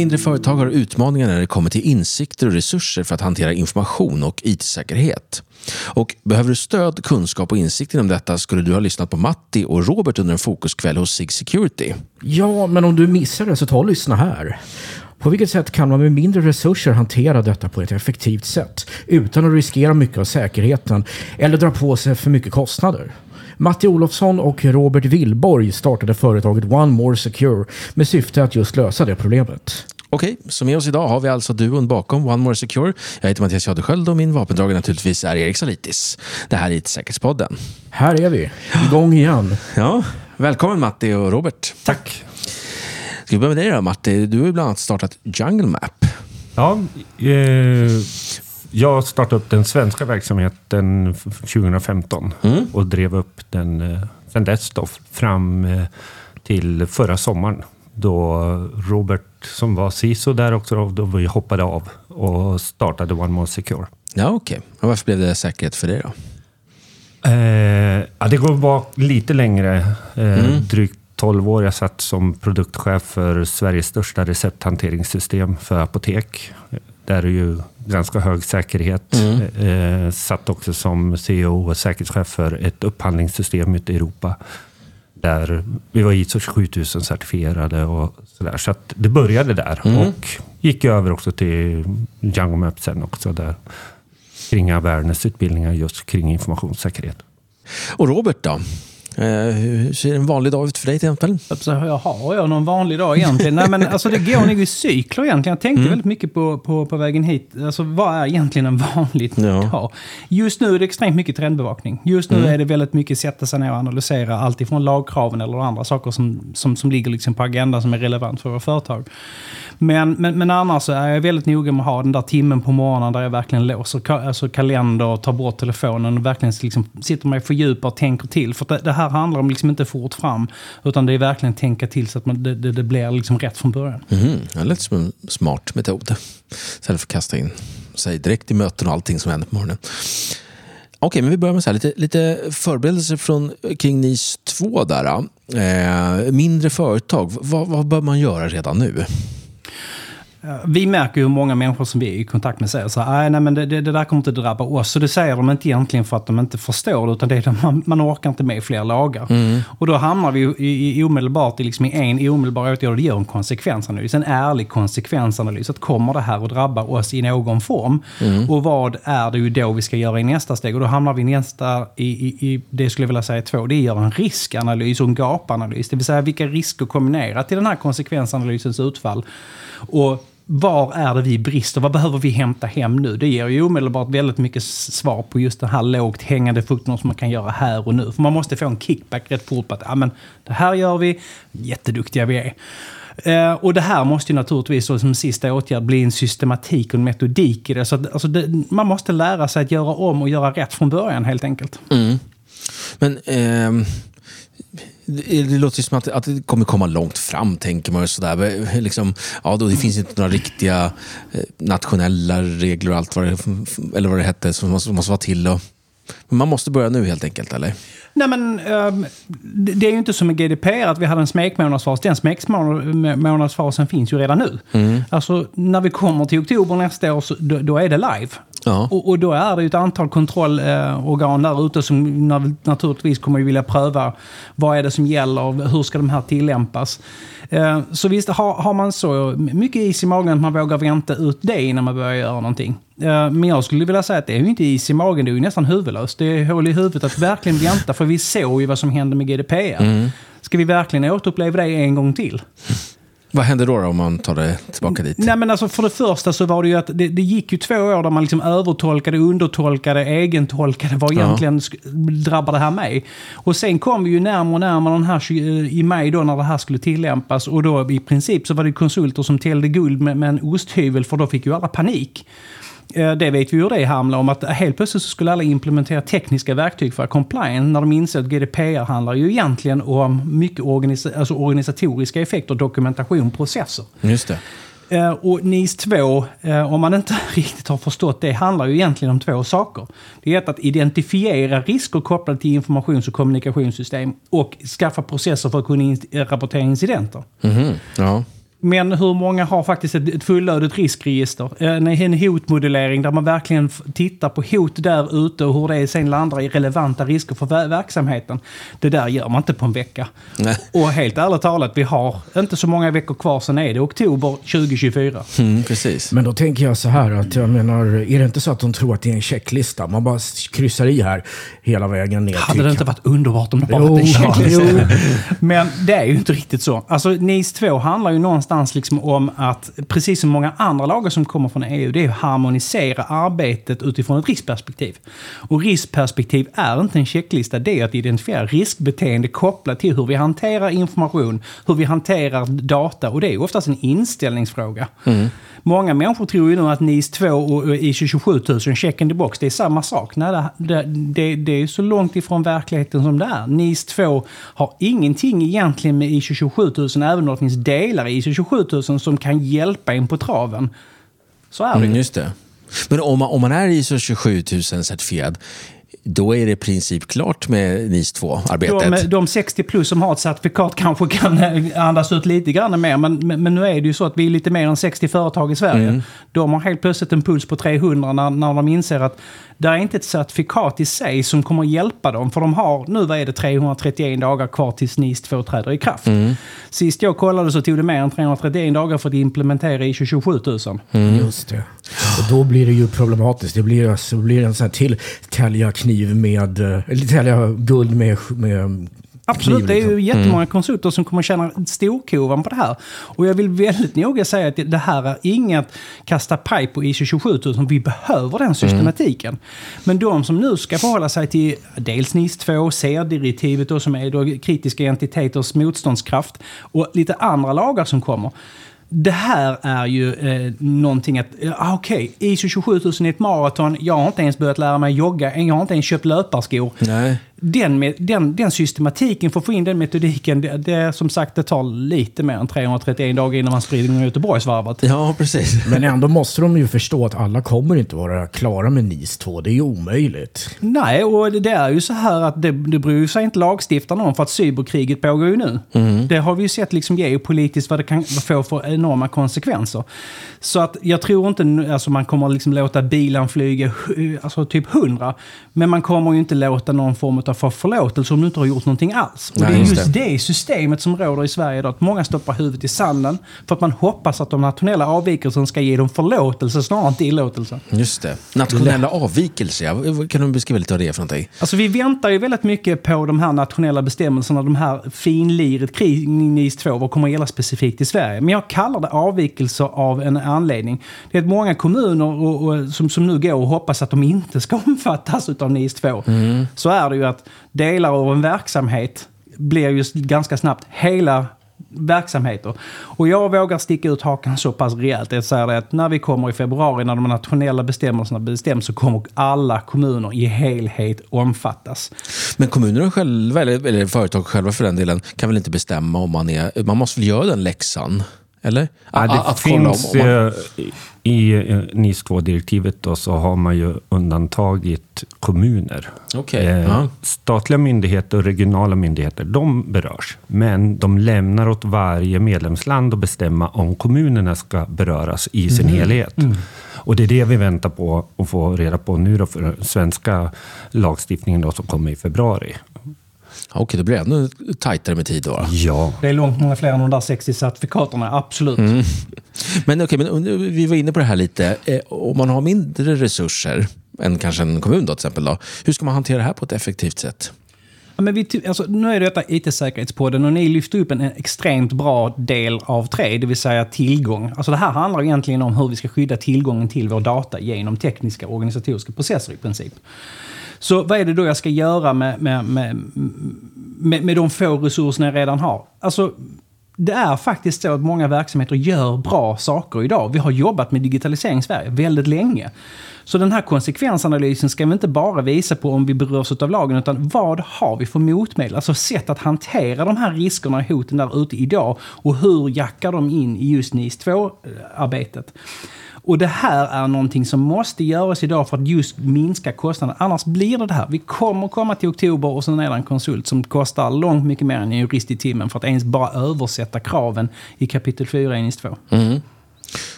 mindre företag har utmaningar när det kommer till insikter och resurser för att hantera information och IT-säkerhet. Och behöver du stöd, kunskap och insikt inom detta skulle du ha lyssnat på Matti och Robert under en fokuskväll hos SIG Security. Ja, men om du missar det så ta och lyssna här. På vilket sätt kan man med mindre resurser hantera detta på ett effektivt sätt utan att riskera mycket av säkerheten eller dra på sig för mycket kostnader? Matti Olofsson och Robert Willborg startade företaget One More Secure med syfte att just lösa det problemet. Okej, så med oss idag har vi alltså duon bakom One More Secure. Jag heter Mattias Jadesköld och min vapendragare naturligtvis är Erik Salitis. Det här är IT-säkerhetspodden. Här är vi, igång igen. Ja, välkommen Matti och Robert. Tack. Ska vi börja med dig då Matti? Du har ju bland annat startat Jungle Map. Ja, eh, jag startade upp den svenska verksamheten 2015 mm. och drev upp den eh, sen dess då, fram eh, till förra sommaren. Då Robert som var CISO där också, då vi hoppade av och startade One More Secure. Ja, okej. Okay. Och varför blev det säkerhet för dig då? Eh, ja, det går bak lite längre. Eh, mm. Drygt 12 år. Jag satt som produktchef för Sveriges största recepthanteringssystem för apotek. Där är ju ganska hög säkerhet. Mm. Eh, satt också som CEO och säkerhetschef för ett upphandlingssystem ute i Europa. Där vi var ISO 7000 certifierade och sådär. Så att det började där. Mm. Och gick över också till Django Map sen också. Där kring awareness-utbildningar just kring informationssäkerhet. Och Robert då? Eh, hur ser en vanlig dag ut för dig till exempel? har jag någon vanlig dag egentligen? Nej, men alltså det går nog i cykler egentligen. Jag tänkte mm. väldigt mycket på, på, på vägen hit. Alltså vad är egentligen en vanlig ja. dag? Just nu är det extremt mycket trendbevakning. Just nu mm. är det väldigt mycket sätta sig ner och analysera allt ifrån lagkraven eller andra saker som, som, som ligger liksom på agendan som är relevant för våra företag. Men, men, men annars är jag väldigt noga med att ha den där timmen på morgonen där jag verkligen låser ka alltså kalender och tar bort telefonen och verkligen liksom sitter mig och fördjupar och tänker till. För det, det, här handlar om liksom inte fort fram, utan det är verkligen tänka till så att man, det, det, det blir liksom rätt från början. Mm, det lät som en smart metod. Istället för att kasta in sig direkt i möten och allting som händer på morgonen. Okej, men vi börjar med så här, lite, lite förberedelser från, kring NIS 2. Där, eh, mindre företag, vad, vad bör man göra redan nu? Vi märker ju hur många människor som vi är i kontakt med säger så här, nej men det, det, det, där kommer inte drabba oss. Så det säger de inte egentligen för att de inte förstår det, utan det är att man, man orkar inte med fler lagar. Mm. Och då hamnar vi i, i omedelbart i, liksom i en omedelbar åtgärd, det gör en konsekvensanalys. En ärlig konsekvensanalys. Att kommer det här att drabba oss i någon form? Mm. Och vad är det ju då vi ska göra i nästa steg? Och då hamnar vi nästa i, i, i det skulle jag vilja säga två, det är att göra en riskanalys och en gapanalys. Det vill säga vilka risker kombinerat till den här konsekvensanalysens utfall. Och var är det vi brister? Vad behöver vi hämta hem nu? Det ger ju omedelbart väldigt mycket svar på just den här lågt hängande frukten som man kan göra här och nu. För man måste få en kickback rätt fort på att ja, men, det här gör vi, jätteduktiga vi är. Eh, och det här måste ju naturligtvis som sista åtgärd bli en systematik och en metodik i det. Så att, alltså det, man måste lära sig att göra om och göra rätt från början helt enkelt. Mm. Men... Eh det låter som att, att det kommer komma långt fram, tänker man. Sådär. Liksom, ja, då, det finns inte några riktiga eh, nationella regler och allt vad det, eller vad det hette som måste, måste vara till. Och, man måste börja nu helt enkelt, eller? Nej, men um, det är ju inte som med GDPR att vi hade en smekmånadsfas. Den smekmånadsfasen finns ju redan nu. Mm. Alltså, när vi kommer till oktober nästa år, så, då, då är det live. Ja. Och, och, då är det ett antal kontrollorgan där ute som naturligtvis kommer att vilja pröva vad är det som gäller, hur ska de här tillämpas. Eh, så visst, har, har man så mycket is i magen att man vågar vänta ut det innan man börjar göra någonting. Eh, men jag skulle vilja säga att det är ju inte is i magen, det är ju nästan huvudlöst. Det är hål i huvudet att verkligen vänta, för vi såg ju vad som hände med GDPR. Mm. Ska vi verkligen återuppleva det en gång till? Vad händer då, då, om man tar det tillbaka dit? Nej, men alltså för det första så var det ju att det, det gick ju två år där man liksom övertolkade, undertolkade, egentolkade vad egentligen ja. drabbar det här mig. Och sen kom vi ju närmare och närmare den här i maj då när det här skulle tillämpas och då i princip så var det konsulter som täljde guld med, med en osthyvel för då fick ju alla panik. Eh, det vet vi ju hur det handlar om. Att helt plötsligt så skulle alla implementera tekniska verktyg för compliance när de inser att GDPR handlar ju egentligen om mycket organisa alltså organisatoriska effekter, dokumentation, processer. Just det. Uh, och NIS 2, uh, om man inte riktigt har förstått det, handlar ju egentligen om två saker. Det är att identifiera risker kopplade till informations och kommunikationssystem och skaffa processer för att kunna rapportera incidenter. Mm -hmm. ja. Men hur många har faktiskt ett, ett fullödigt riskregister? En, en hotmodellering där man verkligen tittar på hot där ute och hur det sen landar i relevanta risker för ver- verksamheten. Det där gör man inte på en vecka. Nej. Och helt ärligt talat, vi har inte så många veckor kvar, sen är det oktober 2024. Mm, precis. Men då tänker jag så här att jag menar, är det inte så att de tror att det är en checklista? Man bara kryssar i här hela vägen ner Hade det inte varit underbart om det bara Jo, var en checklista? jo. Men det är ju inte riktigt så. Alltså NIS 2 handlar ju någonstans liksom om att, precis som många andra lagar som kommer från EU, det är att harmonisera arbetet utifrån ett riskperspektiv. Och riskperspektiv är inte en checklista, det är att identifiera riskbeteende kopplat till hur vi hanterar information, hur vi hanterar data och det är oftast en inställningsfråga. Många människor tror ju nu att NIS 2 och ISO 27000, check in the box, det är samma sak. Nej, det, det, det, det är så långt ifrån verkligheten som det är. NIS 2 har ingenting egentligen med ISO 27000, även om det finns delar i ISO 27000 som kan hjälpa en på traven. Så är det Mm, just det. Men om man, om man är ISO 27000 certifierad, då är det i princip klart med NIS 2-arbetet? De, de 60 plus som har ett certifikat kanske kan eh, andas ut lite grann mer. Men, men, men nu är det ju så att vi är lite mer än 60 företag i Sverige. De har helt plötsligt en puls på 300 när, när de inser att det är inte ett certifikat i sig som kommer hjälpa dem. För de har, nu vad är det, 331 dagar kvar tills NIS 2 träder i kraft. Sist jag kollade så tog det mer än 331 dagar för att implementera ISO 27000. Just det. Och då blir det ju problematiskt. Det blir, alltså, det blir en sån här till tälja kniv med... eh, Eller tälja guld med, med Absolut, det är liksom. ju jättemånga konsulter som kommer tjäna storkovan på det här. Och jag vill väldigt noga säga att det här är inget kasta paj på ISO 27000. Vi behöver den systematiken. Men de som nu ska förhålla sig till dels NIS 2, CER-direktivet som är då kritiska entiteters motståndskraft och lite andra lagar som kommer. Det här är ju eh, någonting att, ah, okej, ISO 27000 är ett maraton, jag har inte ens börjat lära mig jogga, jag har inte ens köpt löparskor Nej den, den, den systematiken, för att få in den metodiken, det, det som sagt det tar lite mer än 331 dagar innan man springer Göteborgsvarvet. Ja, precis. Men ändå måste de ju förstå att alla kommer inte vara klara med NIS 2. Det är ju omöjligt. Nej, och det, är ju så här att det, det bryr sig inte lagstiftarna om för att cyberkriget pågår ju nu. Det har vi ju sett liksom geopolitiskt vad det kan få för enorma konsekvenser. Så att jag tror inte alltså man kommer liksom låta bilen flyga alltså typ 100. Men man kommer ju inte låta någon form av för förlåtelse om du inte har gjort någonting alls. Och Nej, det är just just det. det systemet som råder i Sverige idag. Att många stoppar huvudet i sanden för att man hoppas att de nationella avvikelserna ska ge dem förlåtelse snarare än tillåtelse. Just det. Nationella avvikelser, ja. Kan du beskriva lite av det för någonting? Alltså vi väntar ju väldigt mycket på de här nationella bestämmelserna, de här finliret kring NIS 2, vad kommer att gälla specifikt i Sverige. Men jag kallar det avvikelser av en anledning. Det är att många kommuner och, och, som, som nu går och hoppas att de inte ska omfattas av NIS 2. Så är det ju att delar av en verksamhet blir ju ganska snabbt hela verksamheter. Och jag vågar sticka ut hakan så pass rejält. Jag säger det att när vi kommer i februari, när de nationella bestämmelserna bestäms, så kommer alla kommuner i helhet omfattas. Men kommunerna själva, eller, eller företag själva för den delen, kan väl inte bestämma om man är... Man måste väl göra den läxan? Eller? Ja, det Att- att kolla om- finns om man- i NIS 2-direktivet då, så har man ju undantagit kommuner. Okej, Eh, ja. Statliga myndigheter och regionala myndigheter, de berörs. Men de lämnar åt varje medlemsland att bestämma om kommunerna ska beröras i sin Mhm. helhet. Och det är det vi väntar på att få reda på nu då för den svenska lagstiftningen då, som kommer i februari. Okej, då blir det ännu tajtare med tid då. Ja. Det är långt många fler än de där 60 certifikaterna, absolut. Men okej, men vi var inne på det här lite. Eh, Om man har mindre resurser än kanske en kommun då, till exempel. Då, hur ska man hantera det här på ett effektivt sätt? Ja, men vi, alltså, nu är det detta IT-säkerhetspodden och ni lyfter upp en, en extremt bra del av tre, det vill säga tillgång. Alltså det här handlar egentligen om hur vi ska skydda tillgången till vår data genom tekniska organisatoriska processer i princip. Så vad är det då jag ska göra med, med, med, med, med de få resurserna jag redan har? Alltså, det är faktiskt så att många verksamheter gör bra saker idag. Vi har jobbat med digitalisering i Sverige väldigt länge. Så den här konsekvensanalysen ska vi inte bara visa på om vi berörs av lagen, utan vad har vi för motmedel? Alltså sätt att hantera de här riskerna och hoten där ute idag och hur jackar de in i just NIS 2-arbetet? Och det här är någonting som måste göras idag för att just minska kostnaden. Annars blir det det här. Vi kommer komma till oktober och sen är det en konsult som kostar långt mycket mer än en jurist i timmen för att ens bara översätta kraven i kapitel 4 i NIS 2. Mm.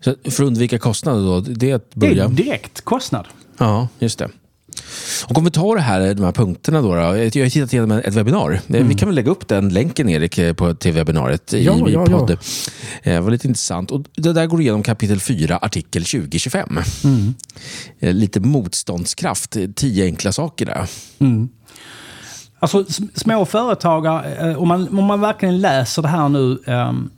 Så för att undvika kostnader då, det är att Det börja... är direkt kostnad. Ja, just det. Och om vi tar det här, de här punkterna då. då jag har tittat igenom ett webbinar. Mm. Vi kan väl lägga upp den länken Erik på, till webbinariet i Ja, min ja, ja. podd. Eh, Det var lite intressant. Och det där går igenom kapitel 4, artikel 2025. Mm. Eh, Lite motståndskraft, eh, tio enkla saker där. Alltså s- små företagare, eh, om man, om man verkligen läser det här nu. ehm,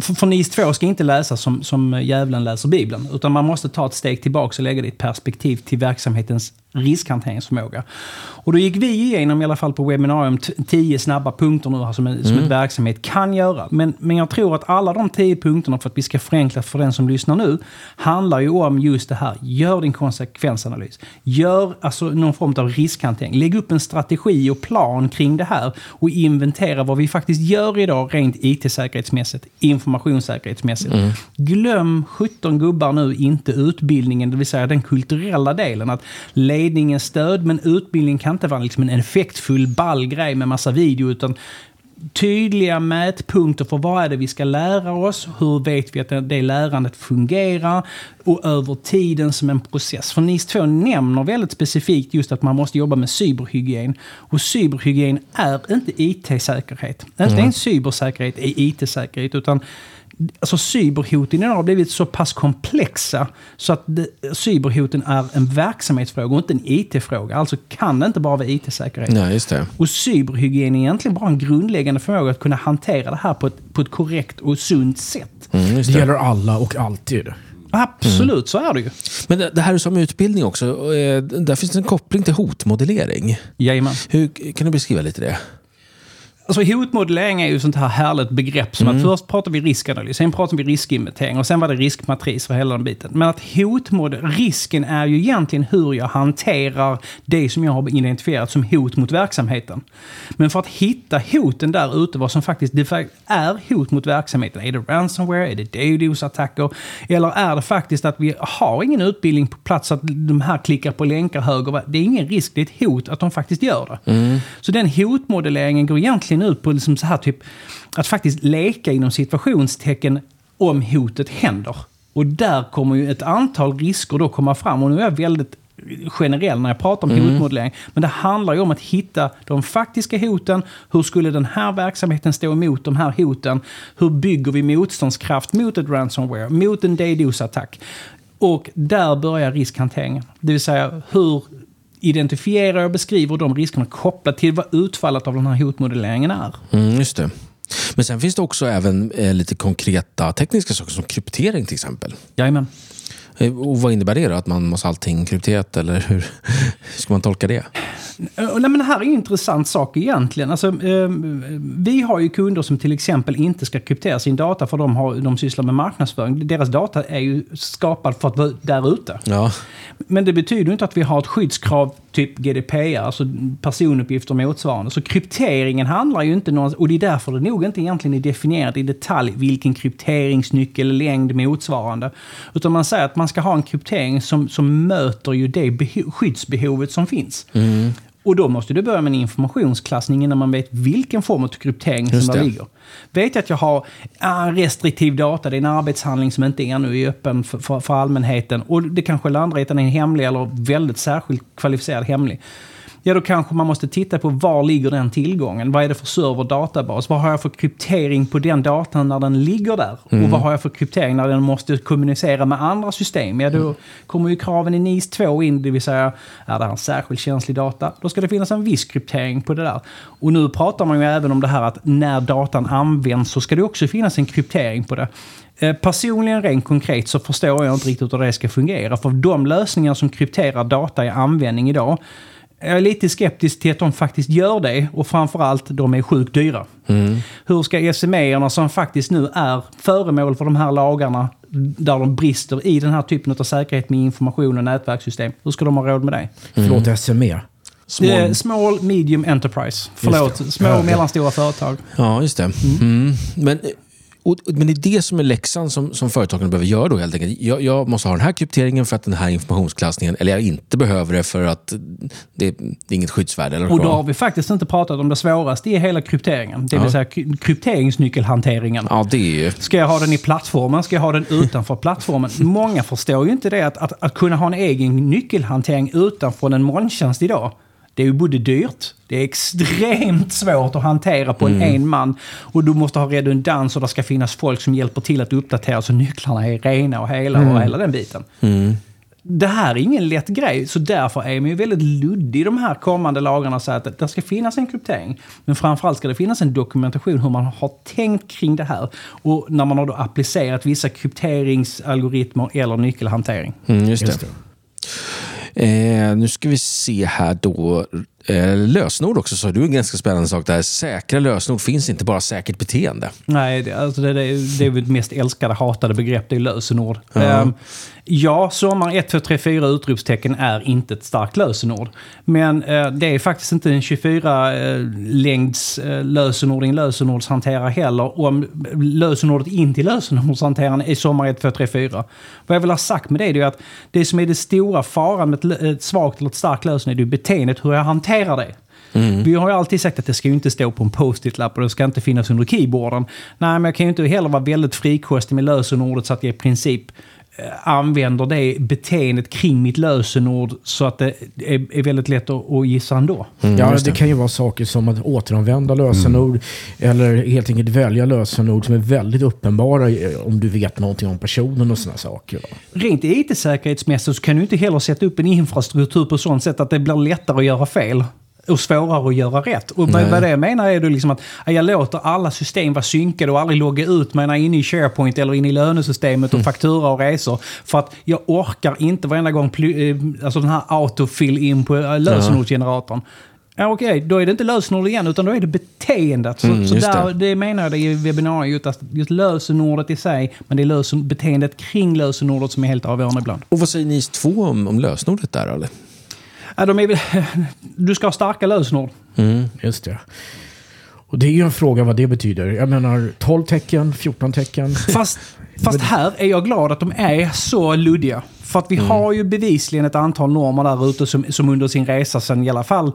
för, för NIS 2 ska inte läsas som, som djävulen läser Bibeln. Utan man måste ta ett steg tillbaka och lägga det i ett perspektiv till verksamhetens riskhanteringsförmåga. Och då gick vi igenom, i alla fall på webbinarium, tio snabba punkter nu här som, en, som en verksamhet kan göra. Men, men jag tror att alla de tio punkterna, för att vi ska förenkla för den som lyssnar nu, handlar ju om just det här. Gör din konsekvensanalys. Gör alltså någon form av riskhantering. Lägg upp en strategi och plan kring det här och inventera vad vi faktiskt gör idag rent IT-säkerhetsmässigt, informationssäkerhetsmässigt. Glöm 17 gubbar nu inte utbildningen, det vill säga den kulturella delen. Att ledningens stöd, men utbildning kan inte vara liksom en effektfull ball grej med massa video, utan tydliga mätpunkter för vad är det vi ska lära oss, hur vet vi att det, det lärandet fungerar och över tiden som en process. För NIS 2 nämner väldigt specifikt just att man måste jobba med cyberhygien. Och cyberhygien är inte IT-säkerhet. Inte ens cybersäkerhet är IT-säkerhet, utan Alltså cyberhoten idag har blivit så pass komplexa så att det, cyberhoten är en verksamhetsfråga och inte en IT-fråga. Alltså kan det inte bara vara IT-säkerhet. Ja, just det. Och cyberhygien är egentligen bara en grundläggande förmåga att kunna hantera det här på ett, på ett korrekt och sunt sätt. Mm, Det det. gäller alla och alltid. Absolut, så är det ju. Men det, det här är som utbildning också. eh, Där finns det en koppling till hotmodellering. Jajamän. Hur, kan du beskriva lite det? Alltså hotmodellering är ju sånt här härligt begrepp som att först pratar vi riskanalys, sen pratar vi riskinventering och sen var det riskmatris för hela den biten. Men att hotmodell, risken är ju egentligen hur jag hanterar det som jag har identifierat som hot mot verksamheten. Men för att hitta hoten där ute, vad som faktiskt är hot mot verksamheten. Är det ransomware? Är det DDoS-attacker? Eller är det faktiskt att vi har ingen utbildning på plats så att de här klickar på länkar höger? Det är ingen risk, det är ett hot att de faktiskt gör det. Så den hotmodelleringen går egentligen ut på liksom så här typ att faktiskt leka inom situationstecken om hotet händer. Och där kommer ju ett antal risker då komma fram. Och nu är jag väldigt generell när jag pratar om hotmodellering. Men det handlar ju om att hitta de faktiska hoten. Hur skulle den här verksamheten stå emot de här hoten? Hur bygger vi motståndskraft mot ett ransomware, mot en DDoS-attack? Och där börjar riskhanteringen. Det vill säga hur identifierar och beskriver de riskerna kopplat till vad utfallet av den här hotmodelleringen är. Mm, just det. Men sen finns det också även eh, lite konkreta tekniska saker som kryptering till exempel. Jajamän. Eh, Och vad innebär det då? Att man måste allting krypterat eller hur, hur ska man tolka det? Eh, Nej, men det här är en intressant sak egentligen. Alltså, eh, vi har ju kunder som till exempel inte ska kryptera sin data för de, har, de sysslar med marknadsföring. Deras data är ju skapad för att vara där ute. Ja, Men det betyder inte att vi har ett skyddskrav typ GDPR, alltså personuppgifter och motsvarande. Så krypteringen handlar ju inte någon, och det är därför det nog inte egentligen är definierat i detalj vilken krypteringsnyckel, längd, motsvarande. Utan man säger att man ska ha en kryptering som, som möter ju det beho- skyddsbehovet som finns. Och då måste du börja med en informationsklassning innan man vet vilken form av kryptering Just som där det. ligger. Vet jag att jag har ah, restriktiv data, det är en arbetshandling som inte ännu är öppen för, för, för allmänheten och det kanske landar i att den är hemlig eller väldigt särskilt kvalificerad hemlig. Ja, då kanske man måste titta på var ligger den tillgången? Vad är det för server databas? Vad har jag för kryptering på den datan när den ligger där? Och vad har jag för kryptering när den måste kommunicera med andra system? Ja, då kommer ju kraven i NIS 2 in, det vill säga är det här en särskilt känslig data? Då ska det finnas en viss kryptering på det där. Och nu pratar man ju även om det här att när datan används så ska det också finnas en kryptering på det. Eh, Personligen, rent konkret, så förstår jag inte riktigt hur det ska fungera. För de lösningar som krypterar data i användning idag jag är lite skeptisk till att de faktiskt gör det och framförallt de är sjukt dyra. Hur ska SME-erna som faktiskt nu är föremål för de här lagarna där de brister i den här typen av säkerhet med information och nätverkssystem, hur ska de ha råd med det? Förlåt, SME. small. Eh, Small, medium enterprise. Förlåt, små och mellanstora företag. ja just det. Mm. Men, eh, Och, men det är det som är läxan som, som företagen behöver göra då helt enkelt. Jag, jag, måste ha den här krypteringen för att den här informationsklassningen, eller jag inte behöver det för att det, det är inget skyddsvärde. Eller och då har vi faktiskt inte pratat om det svåraste i hela krypteringen. Det vill Ja. säga kry- krypteringsnyckelhanteringen. Ja, det är ju... Ska jag ha den i plattformen? Ska jag ha den utanför plattformen? Många förstår ju inte det. Att, att, att kunna ha en egen nyckelhantering utanför en molntjänst idag. Det är ju både dyrt, det är extremt svårt att hantera på en en man. Och du måste ha redundans och det ska finnas folk som hjälper till att uppdatera så nycklarna är rena och hela och hela den biten. Det här är ingen lätt grej, så därför är man ju väldigt luddig i de här kommande lagarna. Så att det ska finnas en kryptering, men framförallt ska det finnas en dokumentation hur man har tänkt kring det här. Och när man har då applicerat vissa krypteringsalgoritmer eller nyckelhantering. Mm, just det. Just det. Eh, nu ska vi se här då. Eh, lösenord också, sa du en ganska spännande sak där. Säkra lösenord finns inte, bara säkert beteende. Nej, det, alltså det, det, det är mitt mest älskade, hatade begrepp, det är lösenord. Ja, ja sommar 1, 2, 3, 4 utropstecken är inte ett starkt lösenord. Men eh, det är faktiskt inte en 24-längds eh, lösenord i en lösenordshanterare heller. Om lösenordet in till lösenordshanteraren är sommar 1, 2, 3, 4. Vad jag vill ha sagt med det är att det som är det stora faran med ett, ett svagt eller ett starkt lösenord är beteendet, hur jag hanterar det. Vi har ju alltid sagt att det ska ju inte stå på en post-it-lapp och det ska inte finnas under keyboarden. Nej, men jag kan ju inte heller vara väldigt frikostig med lösenordet så att jag i princip använder det beteendet kring mitt lösenord så att det är, är väldigt lätt att, att gissa ändå. ja, Mm, just det det. kan ju vara saker som att återanvända lösenord eller helt enkelt välja lösenord som är väldigt uppenbara eh, om du vet någonting om personen och sådana saker. va. Rent IT-säkerhetsmässigt så kan du inte heller sätta upp en infrastruktur på sånt sätt att det blir lättare att göra fel. Och svårare att göra rätt. Och vad, vad det jag menar är då liksom att ja, jag låter alla system vara synkade och aldrig logga ut mig inne i SharePoint eller inne i lönesystemet och faktura och resor. För att jag orkar inte varenda gång eh, alltså den här autofill in på eh, lösenordsgeneratorn. Ja, Okej, då är det inte lösenord igen utan då är det beteendet. Så, Mm, så där, det. det menar jag det i webbinariet, att just lösenordet i sig, men det är lösen, beteendet kring lösenordet som är helt avgörande ibland. Och vad säger NIS 2 om, om lösenordet där? Eller? Ja, de är, du ska ha starka lösenord. Just det. Och det är ju en fråga vad det betyder. Jag menar 12 tecken, 14 tecken. Fast, fast här är jag glad att de är så luddiga. För att vi har ju bevisligen ett antal normer där ute som, som under sin resa sen i alla fall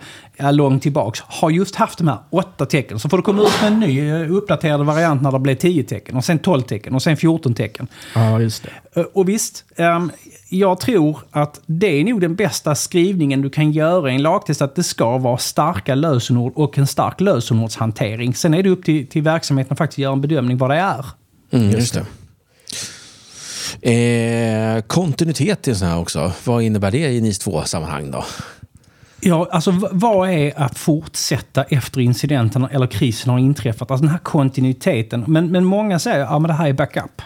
långt tillbaks har just haft de här åtta tecken. Så får det komma ut med en ny eh, uppdaterad variant när det blir 10 tecken och sen 12 tecken och sen 14 tecken. Ja, just det. Eh, Och visst, ehm, jag tror att det är nog den bästa skrivningen du kan göra i en lagtext, att det ska vara starka lösenord och en stark lösenordshantering. Sen är det upp till, till verksamheten att faktiskt göra en bedömning vad det är. Mm, just det. Eh, kontinuitet i en sån här också. Vad innebär det i NIS 2-sammanhang då? Ja, alltså vad är att fortsätta efter incidenten eller krisen har inträffat? Alltså den här kontinuiteten. Men, men många säger att ja, men det här är backup.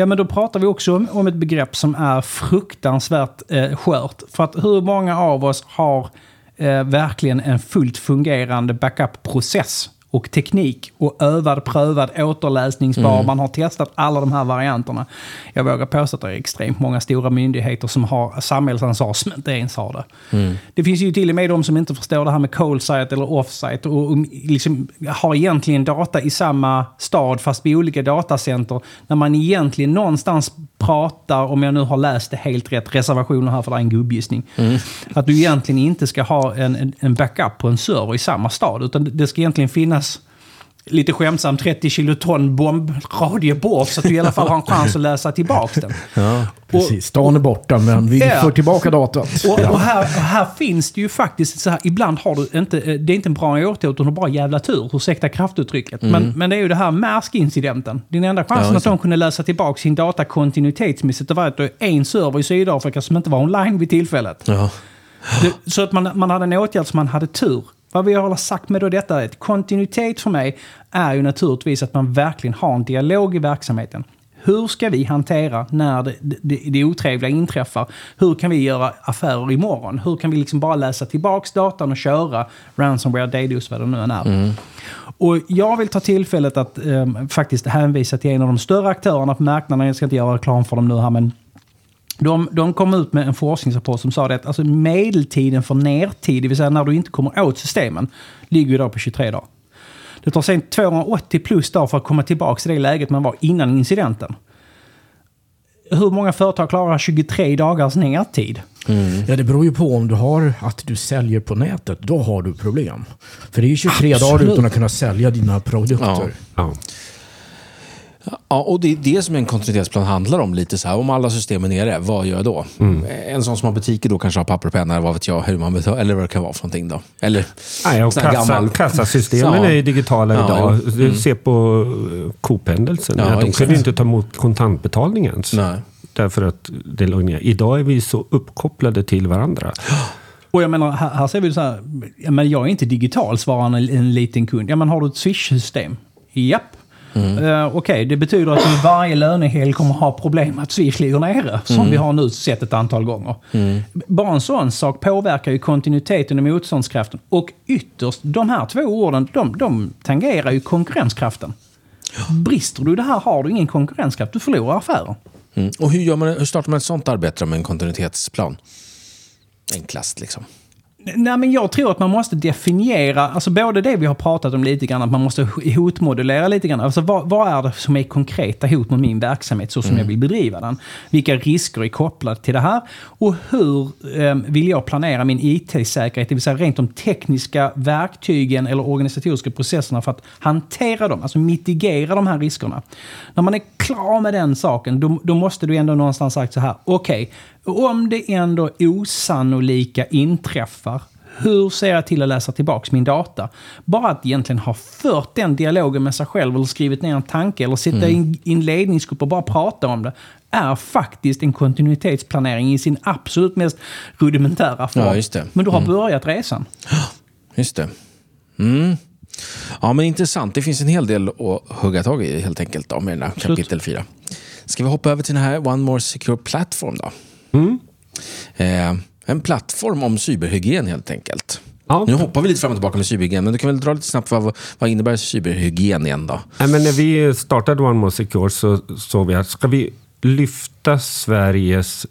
Ja, men då pratar vi också om, om ett begrepp som är fruktansvärt eh, skört. För att hur många av oss har eh, verkligen en fullt fungerande backup-process och teknik och övad, prövad, återläsningsbar. Man har testat alla de här varianterna. Jag vågar påstå att det är extremt många stora myndigheter som har samhällsansvar som inte ens har det. Det finns ju till och med de som inte förstår det här med cold site eller off-site och, och liksom har egentligen data i samma stad fast vid olika datacenter. När man egentligen någonstans pratar, om jag nu har läst det helt rätt, reservationer här för det är en gubbgissning. Att du egentligen inte ska ha en, en, backup på en server i samma stad utan det ska egentligen finnas lite skämtsamt 30 kiloton bombradie bort så att du i alla fall har en chans att läsa tillbaka den. Precis, stan är borta men vi Ja. får tillbaka datat. Och, och, här, här finns det ju faktiskt så här, ibland har du inte, eh, det är inte en bra åtgärd utan du har bara jävla tur, ursäkta kraftuttrycket. Men, men det är ju det här Maersk-incidenten. Din enda chansen Mm. Ja, att de kunde läsa tillbaka sin data kontinuitetsmässigt var att det är en server i Sydafrika som inte var online vid tillfället. Ja. Det, så att man, man hade en åtgärd som man hade tur. Vad vi har sagt med då detta är att kontinuitet för mig är ju naturligtvis att man verkligen har en dialog i verksamheten. Hur ska vi hantera när det, det, det otrevliga inträffar? Hur kan vi göra affärer imorgon? Hur kan vi liksom bara läsa tillbaks datan och köra ransomware, DDoS, vad det nu än är? Och jag vill ta tillfället att ehm, faktiskt hänvisa till en av de större aktörerna på marknaden. Jag ska inte göra reklam för dem nu här, men de, de kom ut med en forskningsrapport som sa det att alltså medeltiden för nertid, det vill säga när du inte kommer åt systemen, ligger idag på 23 dagar. Det tar sen 280 plus dagar för att komma tillbaka till det läget man var innan incidenten. Hur många företag klarar 23 dagars nedtid? Ja, det beror ju på om du har att du säljer på nätet. Då har du problem. För det är ju 23 dagar Absolut. utan att kunna sälja dina produkter. Ja. Ja. Ja, och det är det som en kontinuitetsplan handlar om. lite så här. Om alla system är nere, vad gör jag då? En sån som har butiker då kanske har papper och penna, eller vad vet jag, hur man betalar, eller vad det kan vara för någonting då. Eller Nej, och kassa, gammal- kassasystemen Ja. är digitala Ja, idag. jo. Du ser på eh, Coop-händelsen. Ja, Ja, de kunde ju inte ta emot kontantbetalning ens. Nej. Därför att det låg ner. Idag är vi så uppkopplade till varandra. Och jag menar, här, här ser vi så här, ja, men jag är inte digital, svarar en, en liten kund. Ja, men har du ett Swish-system? Japp. Eh, Okej, det betyder att vi varje lönehelg kommer ha problem att Swish ligger nere, som vi har nu sett ett antal gånger. Bara en sån sak påverkar ju kontinuiteten och motståndskraften. Och ytterst, de här två orden, de, de tangerar ju konkurrenskraften. Brister du det här har du ingen konkurrenskraft, du förlorar affären. Mm. Och hur, gör man, hur startar man ett sånt arbete med en kontinuitetsplan? Enklast liksom. Nej, men jag tror att man måste definiera, alltså både det vi har pratat om lite grann, att man måste hotmodellera lite grann. Alltså vad, vad är det som är konkreta hot mot min verksamhet så som jag vill bedriva den? Vilka risker är kopplade till det här? Och hur eh, vill jag planera min IT-säkerhet, det vill säga rent de tekniska verktygen eller organisatoriska processerna för att hantera dem, alltså mitigera de här riskerna. När man är klar med den saken, då, då måste du ändå någonstans sagt så här, okej, om det ändå osannolika inträffar, hur ser jag till att läsa tillbaka min data? Bara att egentligen ha fört den dialogen med sig själv eller skrivit ner en tanke eller sitta i i en ledningsgrupp och bara prata om det är faktiskt en kontinuitetsplanering i sin absolut mest rudimentära form. Ja. Men du har börjat resan. Just det. Mm. Ja, men intressant. Det finns en hel del att hugga tag i helt enkelt då, med den här kapitel 4. Ska vi hoppa över till den här One More Secure Platform då? Eh, en plattform om cyberhygien helt enkelt. Ja. Nu hoppar vi lite fram och tillbaka med cyberhygien, men du kan väl dra lite snabbt vad, vad innebär cyberhygien igen då? Nej, men när vi startade One More Secure så såg vi att ska vi lyfta Sveriges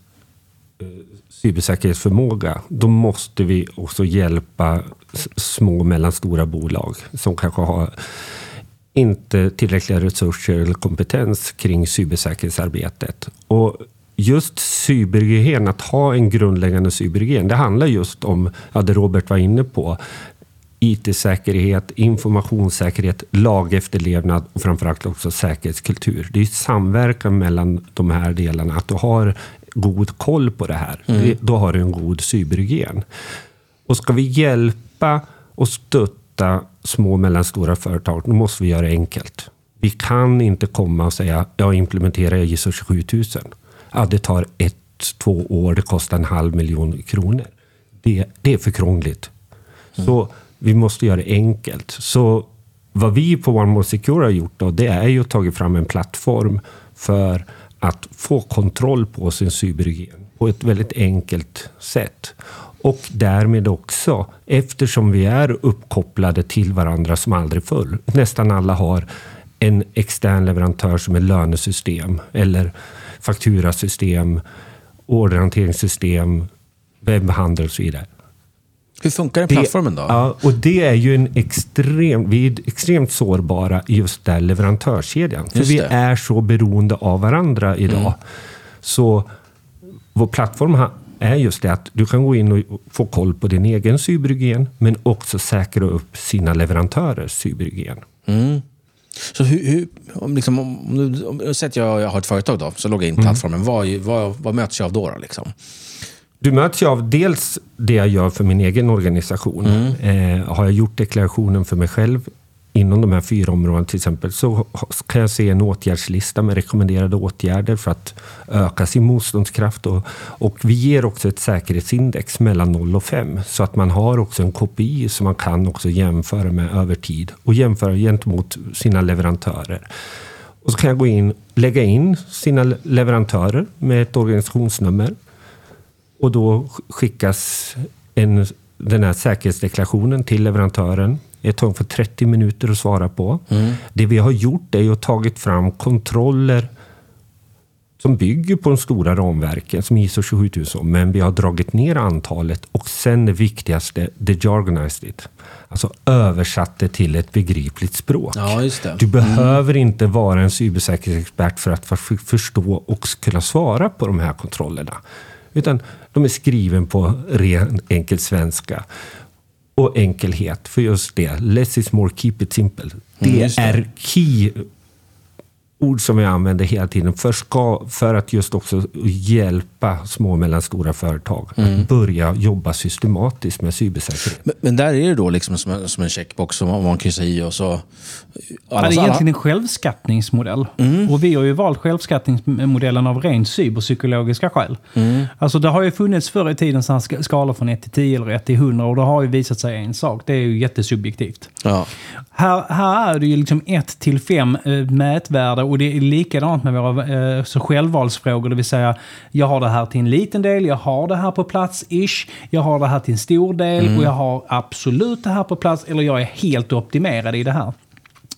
eh, cybersäkerhetsförmåga, då måste vi också hjälpa små och mellanstora bolag som kanske har inte tillräckliga resurser eller kompetens kring cybersäkerhetsarbetet. Och just cyberhygien, att ha en grundläggande cyberhygien, det handlar just om, ja, det Robert var inne på, IT-säkerhet, informationssäkerhet, lagefterlevnad och framförallt också säkerhetskultur. Det är samverkan mellan de här delarna. Att du har god koll på det här, det, då har du en god cyberhygien. Och ska vi hjälpa och stötta små och mellanstora företag, då måste vi göra det enkelt. Vi kan inte komma och säga, jag implementerar ISO 27000. Ja, det tar ett, två år, det kostar en halv miljon kronor. Det, det är för krångligt. Så vi måste göra det enkelt. Så vad vi på One More Secure har gjort då, det är ju att tagit fram en plattform för att få kontroll på sin cyberhygien på ett väldigt enkelt sätt. Och därmed också, eftersom vi är uppkopplade till varandra som aldrig förr. Nästan alla har en extern leverantör som är lönesystem eller fakturasystem, orderhanteringssystem, webbhandel och så vidare. Hur funkar den plattformen då? Ja, och det är ju en extrem, vi är extremt sårbara i just där leverantörskedjan. För Just vi det. är så beroende av varandra idag. Mm. Så vår plattform är just det att du kan gå in och få koll på din egen cyberhygien, men också säkra upp sina leverantörers cyberhygien. Mm. Så hur, hur, om, liksom, om, om, om, säg att jag, jag har ett företag då, så loggar jag in Mm. i plattformen. Vad, vad, vad möts jag av då? då liksom? Du möts ju av dels det jag gör för min egen organisation. Eh, har jag gjort deklarationen för mig själv inom de här fyra områdena till exempel så kan jag se en åtgärdslista med rekommenderade åtgärder för att öka sin motståndskraft. Och, och vi ger också ett säkerhetsindex mellan 0 och 5 så att man har också en KPI som man kan också jämföra med över tid och jämföra gentemot sina leverantörer. Och så kan jag gå in, lägga in sina leverantörer med ett organisationsnummer och då skickas en, den här säkerhetsdeklarationen till leverantören. Det tar ungefär 30 minuter att svara på. Det vi har gjort är att tagit fram kontroller som bygger på de stora ramverken som ISO 27000, men vi har dragit ner antalet och sen det viktigaste, dejargonized it. Alltså översatt det till ett begripligt språk. Ja. Du behöver inte vara en cybersäkerhetsexpert för att för- förstå och kunna svara på de här kontrollerna. Utan de är skriven på ren enkel svenska. Och enkelhet, för just det. Less is more, keep it simple. Det Mm, det. är key ord som vi använder hela tiden för, ska, för att just också hjälpa små och mellanstora företag Mm. att börja jobba systematiskt med cybersäkerhet. Men, men där är det då liksom som en, som en checkbox som man kryssar i och så... Ja, det är egentligen en självskattningsmodell. Och vi har ju valt självskattningsmodellen av rent cyberpsykologiska skäl. Alltså det har ju funnits förr i tiden så skalor från 1 till 10 eller 1 till 100 och det har ju visat sig en sak. Det är ju jättesubjektivt. Ja. Här, här är det ju liksom 1 till 5 eh, mätvärde och det är likadant med våra eh, så självvalsfrågor. Det vill säga, jag har det här till en liten del, jag har det här på plats, ish. Jag har det här till en stor del och jag har absolut det här på plats eller jag är helt optimerad i det här.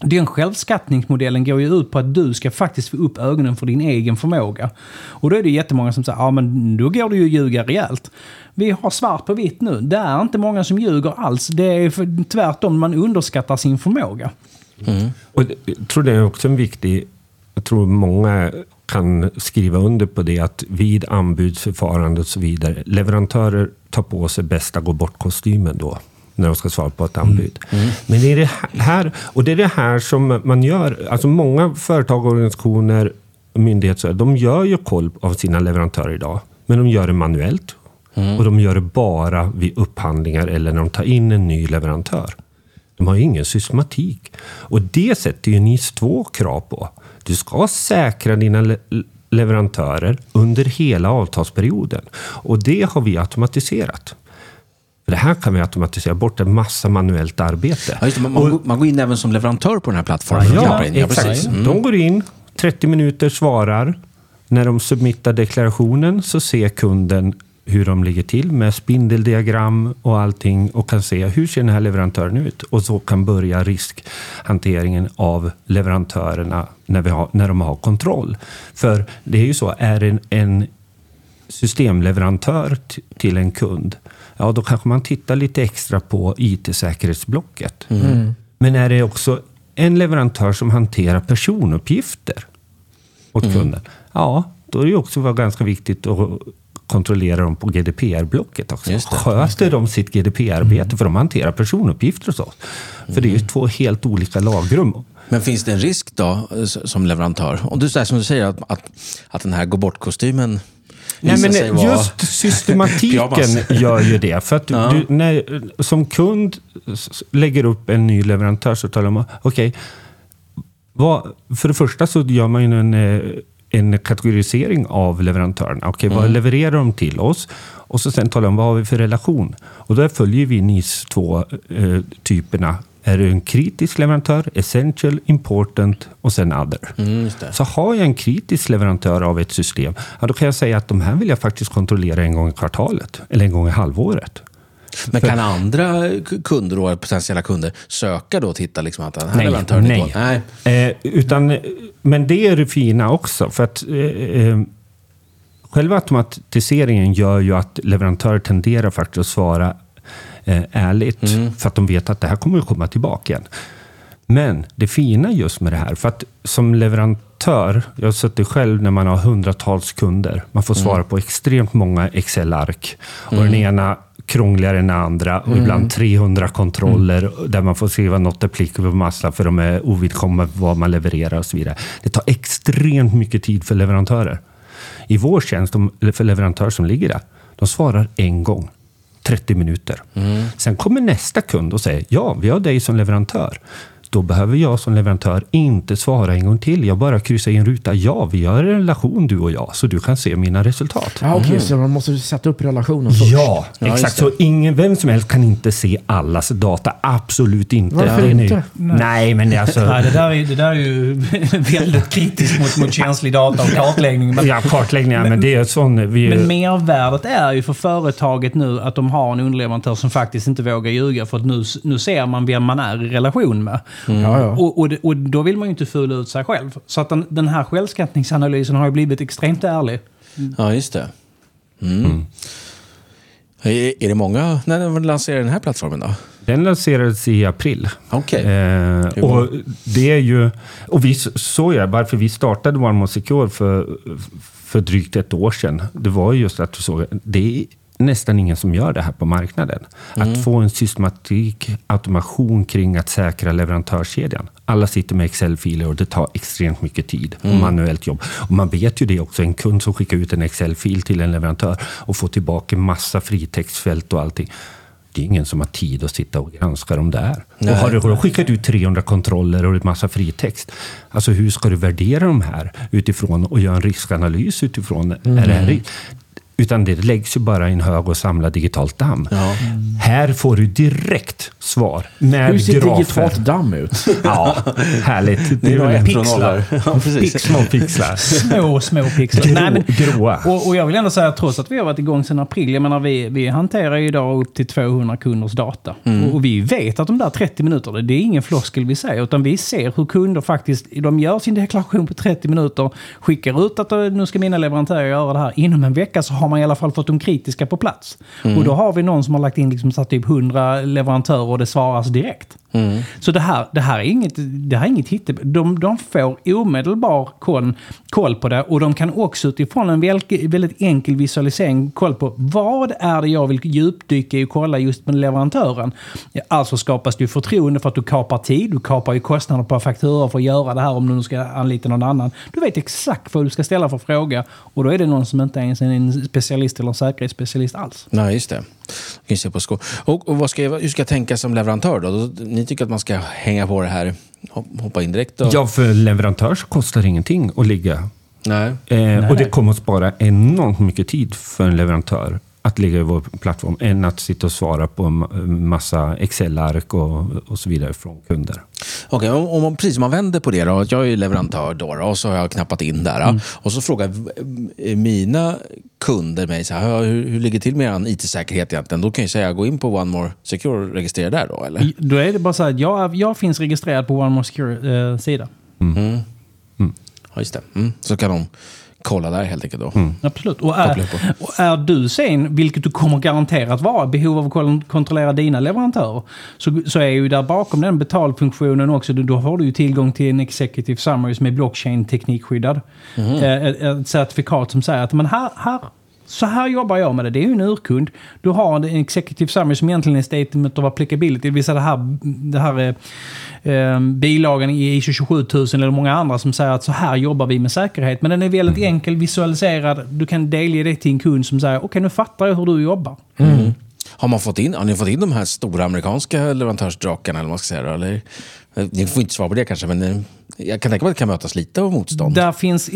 Den självskattningsmodellen går ju ut på att du ska faktiskt få upp ögonen för din egen förmåga. Och då är det jättemånga som säger, ja men då går det ju att ljuga rejält. Vi har svart på vitt nu. Det är inte många som ljuger alls. Det är för, tvärtom, man underskattar sin förmåga. Och det- jag tror det är också en viktig... Jag tror många kan skriva under på det att vid anbudsförfarande och så vidare, leverantörer tar på sig bästa gå bort-kostymen då när de ska svara på ett anbud. Men det är det här, och det är det här som man gör. Alltså många företag, organisationer, myndigheter, de gör ju koll av sina leverantörer idag. Men de gör det manuellt. Och de gör det bara vid upphandlingar eller när de tar in en ny leverantör. De har ingen systematik. Och det sätter ju NIS 2 krav på. Du ska säkra dina le leverantörer under hela avtalsperioden. Och det har vi automatiserat. För Det här kan vi automatisera bort en massa manuellt arbete. Ja, det, man, går- man går in även som leverantör på den här plattformen. och Ja, in. exakt. Mm. De går in, 30 minuter svarar. När de submittar deklarationen så ser kunden hur de ligger till med spindeldiagram och allting och kan se hur ser den här leverantören ut. Och så kan börja riskhanteringen av leverantörerna när, vi har, när de har kontroll. För det är ju så, är en, en systemleverantör t- till en kund, ja då kanske man tittar lite extra på IT-säkerhetsblocket. Men är det också en leverantör som hanterar personuppgifter åt kunden, ja då är det också vara ganska viktigt att kontrollera dem på GDPR-blocket också. Just det, Sköter de sitt GDPR-arbete? För de hanterar personuppgifter hos oss. För det är ju två helt olika lagrum. Men finns det en risk då som leverantör? Om du, här, som du säger att, att, att den här gå bort-kostymen Nej, men vara... just systematiken gör ju det. För att Ja. du, när, som kund lägger upp en ny leverantör så talar man okej, vad- för det första så gör man ju en, eh, en kategorisering av leverantörerna. Okej, vad levererar de till oss? Och så sen talar de vad har vi för relation? Och där följer vi NIS två eh, typerna. Är du en kritisk leverantör, essential, important och sen other. Mm. Så har jag en kritisk leverantör av ett system, ja, då kan jag säga att de här vill jag faktiskt kontrollera en gång i kvartalet eller en gång i halvåret. Men kan andra kunder, då, potentiella kunder, söka då och titta liksom att den här Nej, leverantören nej. på? Nej. Eh, utan, men det är det fina också. För att eh, eh, själva automatiseringen gör ju att leverantörer tenderar faktiskt att svara eh, ärligt. För att de vet att det här kommer att komma tillbaka igen. Men det fina just med det här, för att som leverantör, jag har suttit själv när man har hundratals kunder. Man får svara på extremt många Excel-ark. Och den ena krångligare än andra och ibland 300 kontroller där man får skriva något applicable på massa för de är ovidkommande vad man levererar och så vidare. Det tar extremt mycket tid för leverantörer. I vår tjänst, för leverantörer som ligger där, de svarar en gång. 30 minuter. Sen kommer nästa kund och säger ja, vi har dig som leverantör. Då behöver jag som leverantör inte svara en gång till. Jag bara kryssar i en ruta. Ja, vi har en relation du och jag, så du kan se mina resultat. Ja, okej, så man måste sätta upp relationen först. Ja, Ja, exakt. Så ingen, vem som helst kan inte se allas data. Absolut inte. Varför Det är ni- inte? Nej, men det är alltså... Nej, det, där är, det där är ju väldigt kritiskt mot, mot känslig data och kartläggning. Men, Ja, kartläggningar, men det är sån... Vi, men mervärdet är ju för företaget nu att de har en underleverantör som faktiskt inte vågar ljuga för att nu, nu ser man vem man är i relation med. Ja, ja. Och, och, och då vill man ju inte fula ut sig själv. Så att den, den här självskattningsanalysen har ju blivit extremt ärlig. Ja, just det. Mm. Är, är det många... När lanserar den här plattformen då? Den lanserades i april. Okej. Eh, och det är ju... Och vi såg ju varför vi startade One More Secure för, för drygt ett år sedan. Det var ju just att vi såg det är nästan ingen som gör det här på marknaden. Att få en systematik, automation kring att säkra leverantörskedjan. Alla sitter med Excel-filer och det tar extremt mycket tid och manuellt jobb. Och man vet ju det också, en kund som skickar ut en Excel-fil till en leverantör och får tillbaka massa fritextfält och allting. Det är ingen som har tid att sitta och granska dem där. Nej, och har du skickat ut 300 kontroller och en massa fritext, alltså hur ska du värdera de här utifrån och göra en riskanalys utifrån? Är det här, utan det läggs ju bara i en hög och samlad digitalt damm. Ja. Här får du direkt svar med Hur ser grafer. digitalt damm ut? Ja, härligt. Det är från pixlar. Ja. Pix, små pixlar. Små, små pixlar. Grå, Nej, men, gråa. och, och jag vill ändå säga att trots att vi har varit igång sedan april, jag menar vi, vi hanterar ju idag upp till 200 kunders data. Och, och vi vet att de där 30 minuterna, det är ingen floskel vi säger, utan vi ser hur kunder faktiskt, de gör sin deklaration på 30 minuter, skickar ut att nu ska mina leverantörer göra det här. Inom en vecka så har man i alla fall fått de kritiska på plats. Och då har vi någon som har lagt in liksom så typ 100 leverantörer och det svaras direkt. Så det här, det här är inget, det här är inget hitte. De, de får omedelbar koll, koll på det och de kan också utifrån en väldigt, väldigt enkel visualisering koll på vad är det jag vill djupdyka i och kolla just med leverantören. Alltså skapas det ju förtroende för att du kapar tid, du kapar ju kostnader på fakturor för att göra det här om du nu ska anlita någon annan. Du vet exakt vad du ska ställa för fråga och då är det någon som inte ens är en specialist eller en säkerhetsspecialist alls. Nej, just det. Kan se på sko- och, och vad ska jag, hur ska jag tänka som leverantör då? Ni tycker att man ska hänga på det här, hop- hoppa in direkt? Och... Ja, för leverantör så kostar ingenting att ligga. Nej. Eh, och det kommer att spara enormt mycket tid för en leverantör att ligga i vår plattform än att sitta och svara på en massa Excel-ark och, och så vidare från kunder. Okej, om, om man, precis om man vänder på det då. Jag är ju leverantör då, då och så har jag knappat in där. Och så frågar eh, mina kunder mig så här, "Ja, hur, hur ligger det till med er IT-säkerhet egentligen? Då kan jag säga, gå in på One More Secure och registrera där då, eller? Då är det bara så här, att jag, jag finns registrerad på One More Secure-sida. Ja, just det. Mm. Så kan de kolla där helt enkelt då. Absolut. Och är, och är du sen, vilket du kommer garanterat vara, behov av att kontrollera dina leverantörer, så, så är ju där bakom den betalfunktionen också, då har du ju tillgång till en executive summary som är blockchain-teknikskyddad. Eh, Ett, ett certifikat som säger att men här, här så här jobbar jag med det. Det är ju en urkund. Du har en executive summary som egentligen är statement of applicability. Det vill säga det här, det här eh, eh bilagan i ISO 27000 eller många andra som säger att så här jobbar vi med säkerhet. Men den är väldigt enkel visualiserad. Du kan delge det till en kund som säger okej nu fattar jag hur du jobbar. Mm. Har, man fått in, har ni fått in de här stora amerikanska leverantörsdrakarna? Eller vad man ska säga, eller? Eh, ni får inte svara på det kanske, men eh, jag kan tänka mig att det kan mötas lite av motstånd. Där finns,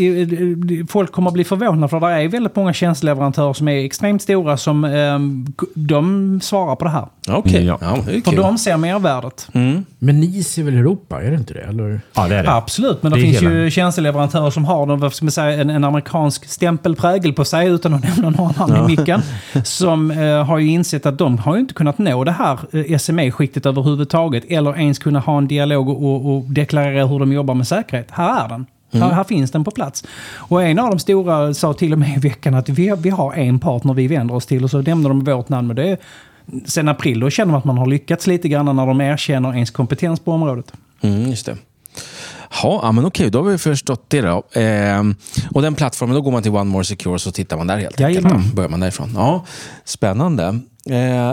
folk kommer att bli förvånade för det är väldigt många tjänsteleverantörer som är extremt stora som eh, de svarar på det här. Okej, Ja. ja. är För kul. de ser mervärdet. Men NIS är väl Europa, är det inte det? Eller? Ja, det är det. Absolut, men det, Det finns hela- ju tjänsteleverantörer som har någon, vad ska man säga, en, en amerikansk stämpelprägel på sig utan att nämna någon annan i micken. Som eh, har ju insett att de har ju inte kunnat nå det här eh, SME-skiktet överhuvudtaget. Eller ens kunna ha en dialog och, och, och deklarera hur de jobbar med säkerhet. Här är den. Här, här finns den på plats. Och en av de stora sa till och med i veckan att vi, vi har en partner vi vänder oss till och så nämner de vårt namn. Men det är, sen april då känner man att man har lyckats lite grann när de erkänner ens kompetens på området. Mm, just det. Ja, men okej, då har vi förstått det. Då. Ehm, och den plattformen, då går man till One More Secure så tittar man där helt enkelt. Jajamän. Då börjar man därifrån. Ja, spännande. Eh,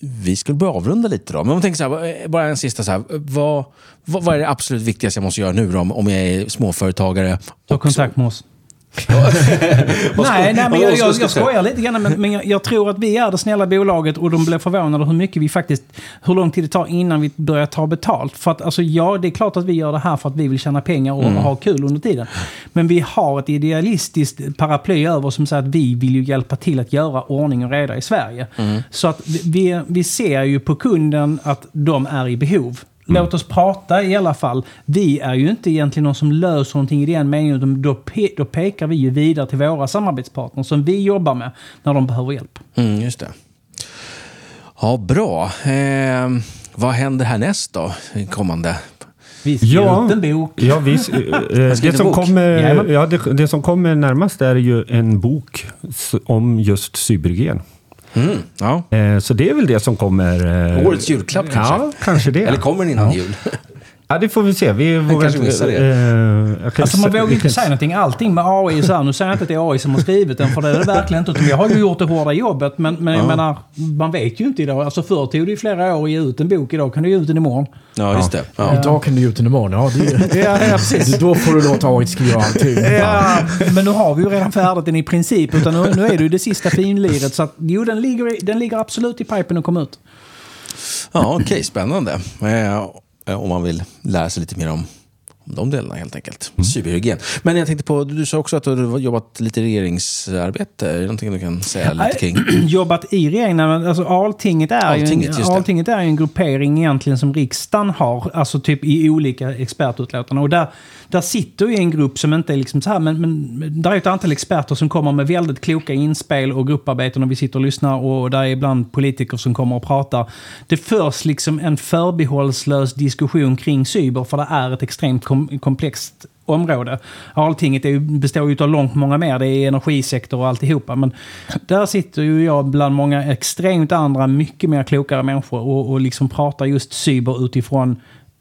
vi skulle börja avrunda lite då. Men om man tänker så här, eh, bara en sista så här. Vad, vad, vad är det absolut viktigaste jag måste göra nu då, om, jag är småföretagare? Ta kontakt med oss. Nej, nej, men jag, jag, jag skojar lite grann, men, men jag, jag tror att vi är det snälla bolaget och de blev förvånade hur mycket vi faktiskt, hur lång tid det tar innan vi börjar ta betalt. För att alltså, ja, det är klart att vi gör det här för att vi vill tjäna pengar och ha kul under tiden. Men vi har ett idealistiskt paraply över som säger att vi vill ju hjälpa till att göra ordning och reda i Sverige. Så att vi, vi ser ju på kunden att de är i behov. Låt oss prata i alla fall. Vi är ju inte egentligen någon som löser någonting i den meningen. utan Då, pe då pekar vi ju vidare till våra samarbetspartners som vi jobbar med när de behöver hjälp. Mm, just det. Ja, bra. Eh, vad händer härnäst då? Kommande Vi ge Ja. ut en bok. Ja, vi, eh, eh, det, som kommer, ja, det, det som kommer närmast är ju en bok om just cybergen. Mm, ja. Eh, Så det är väl det som kommer... eh, Årets julklapp kanske? Ja, kanske det. Eller kommer den innan jul? Ja, det får vi se. Vi vågar kanske missar det. eh, jag kan Alltså man inte- vågar inte säga någonting. Allting med AI så här, nu säger jag inte att det är AI som har skrivit den, för det är det verkligen inte. Utan vi har ju gjort det hårda jobbet, men, men jag menar, man vet ju inte idag. Alltså förr tog det ju flera år att ge ut en bok, idag kan du ge ut den imorgon. Ja, just det. Ja. Idag kan du ge ut den imorgon. Ja, det, Ja, ja precis. då får du låta AI skriva allting. Ja, men nu har vi ju redan färdigt den i princip. Utan nu, nu är det ju det sista finliret. Så att, jo, den ligger, den ligger absolut i pipen och kommer ut. Ja, okej, spännande. Eh, Om man vill lära sig lite mer om, de delarna helt enkelt. Cyberhygien. Men jag tänkte på, du sa också att du har jobbat lite regeringsarbete. Är det någonting du kan säga lite kring? jobbat i regeringen. Alltså, Alltinget, är Alltinget, ju en. Alltinget är en gruppering egentligen som riksdagen har, alltså typ i olika expertutlåtanden. Och där, där sitter ju en grupp som inte är liksom så här, men, men där är ett antal experter som kommer med väldigt kloka inspel och grupparbeten och vi sitter och lyssnar och där är ibland politiker som kommer och pratar. Det förs liksom en förbehållslös diskussion kring cyber för det är ett extremt kom, komplext område. Alltinget är ju, består ju av långt många mer. Det är energisektor och alltihopa. Men där sitter ju jag bland många extremt andra, mycket mer klokare människor och, och liksom pratar just cyber utifrån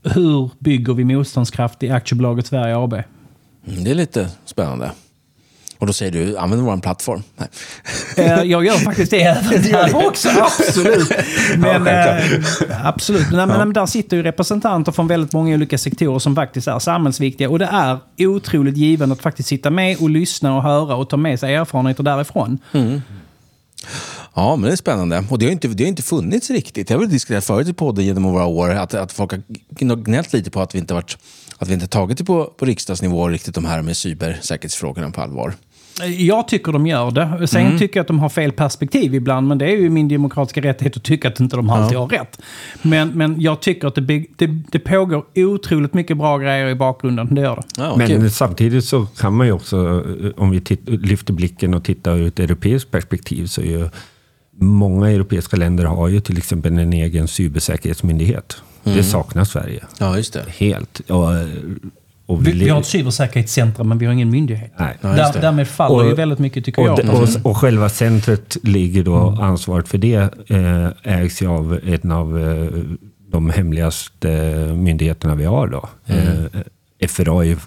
hur bygger vi motståndskraft i aktiebolaget Sverige AB? Mm, Det är lite spännande. Och då säger du, använd vår plattform. Nej. Eh, Jag gör faktiskt det även där också, absolut. Men, eh, absolut. Nej, men, men där sitter ju representanter från väldigt många olika sektorer som faktiskt är samhällsviktiga. Och det är otroligt givande att faktiskt sitta med och lyssna och höra och ta med sig erfarenheter därifrån. Ja, men det är spännande. Och det har inte, det har inte funnits riktigt. Jag har väl diskuterat förut i podden genom några år att, att folk har gnällt lite på att vi inte varit att vi inte tagit det på, på riksdagsnivå riktigt de här med cybersäkerhetsfrågorna på allvar. Jag tycker de gör det. Sen tycker jag att de har fel perspektiv ibland, men det är ju min demokratiska rättighet att tycka att inte de alltid har rätt. Men, men jag tycker att det, det, det pågår otroligt mycket bra grejer i bakgrunden. Det gör det. Ja, Men kul. samtidigt så kan man ju också, eh, om vi titt- lyfter blicken och tittar ur ett europeiskt perspektiv, så är ju många europeiska länder har ju till exempel en egen cybersäkerhetsmyndighet. Det saknar Sverige ja, just det. helt. Och, och Vi, vi har ett cybersäkerhetscentrum, men vi har ingen myndighet. Nej. Ja, just Där, därmed faller Och- ju väldigt mycket, tycker Och, jag. och, och själva centret ligger då, ansvaret för det eh, ägs ju av en av eh, de hemligaste myndigheterna vi har då. Eh, FRA är ju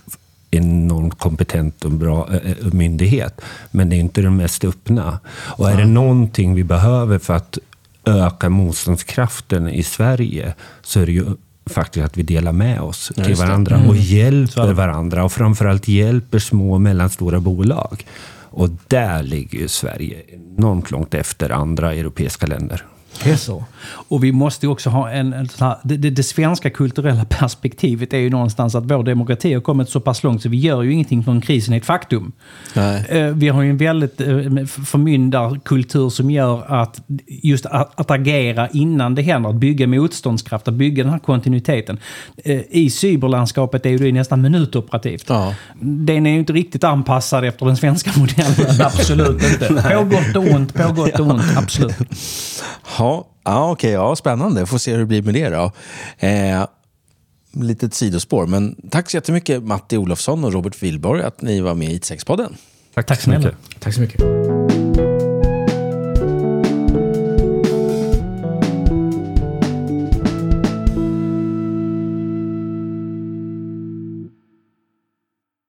enormt kompetent och bra eh, eh, myndighet, men det är inte den mest öppna. Och är det någonting vi behöver för att öka motståndskraften i Sverige så är det ju faktiskt att vi delar med oss till just det. varandra och hjälper varandra och framförallt hjälper små och mellanstora bolag. Och där ligger ju Sverige enormt långt efter andra europeiska länder. Det är så. Och vi måste också ha en, en här, det, det, det svenska kulturella perspektivet är ju någonstans att vår demokrati har kommit så pass långt så vi gör ju ingenting från krisen är ett faktum. Nej. Eh, Vi har ju en väldigt eh, förmyndarkultur som gör att just att, att agera innan det händer, att bygga motståndskraft, att bygga den här kontinuiteten. Eh, I cyberlandskapet är ju det nästan minutoperativt. Ja. Den är ju inte riktigt anpassad efter den svenska modellen, absolut inte. På gott och ont, på gott och ont, absolut. Ja, ja okej. Ja, spännande. Får se hur det blir med det då. Eh, litet sidospår, men tack så jättemycket Matti Olofsson och Robert Wilborg att ni var med i IT6-podden. Tack, Tack så mycket. Tack så mycket.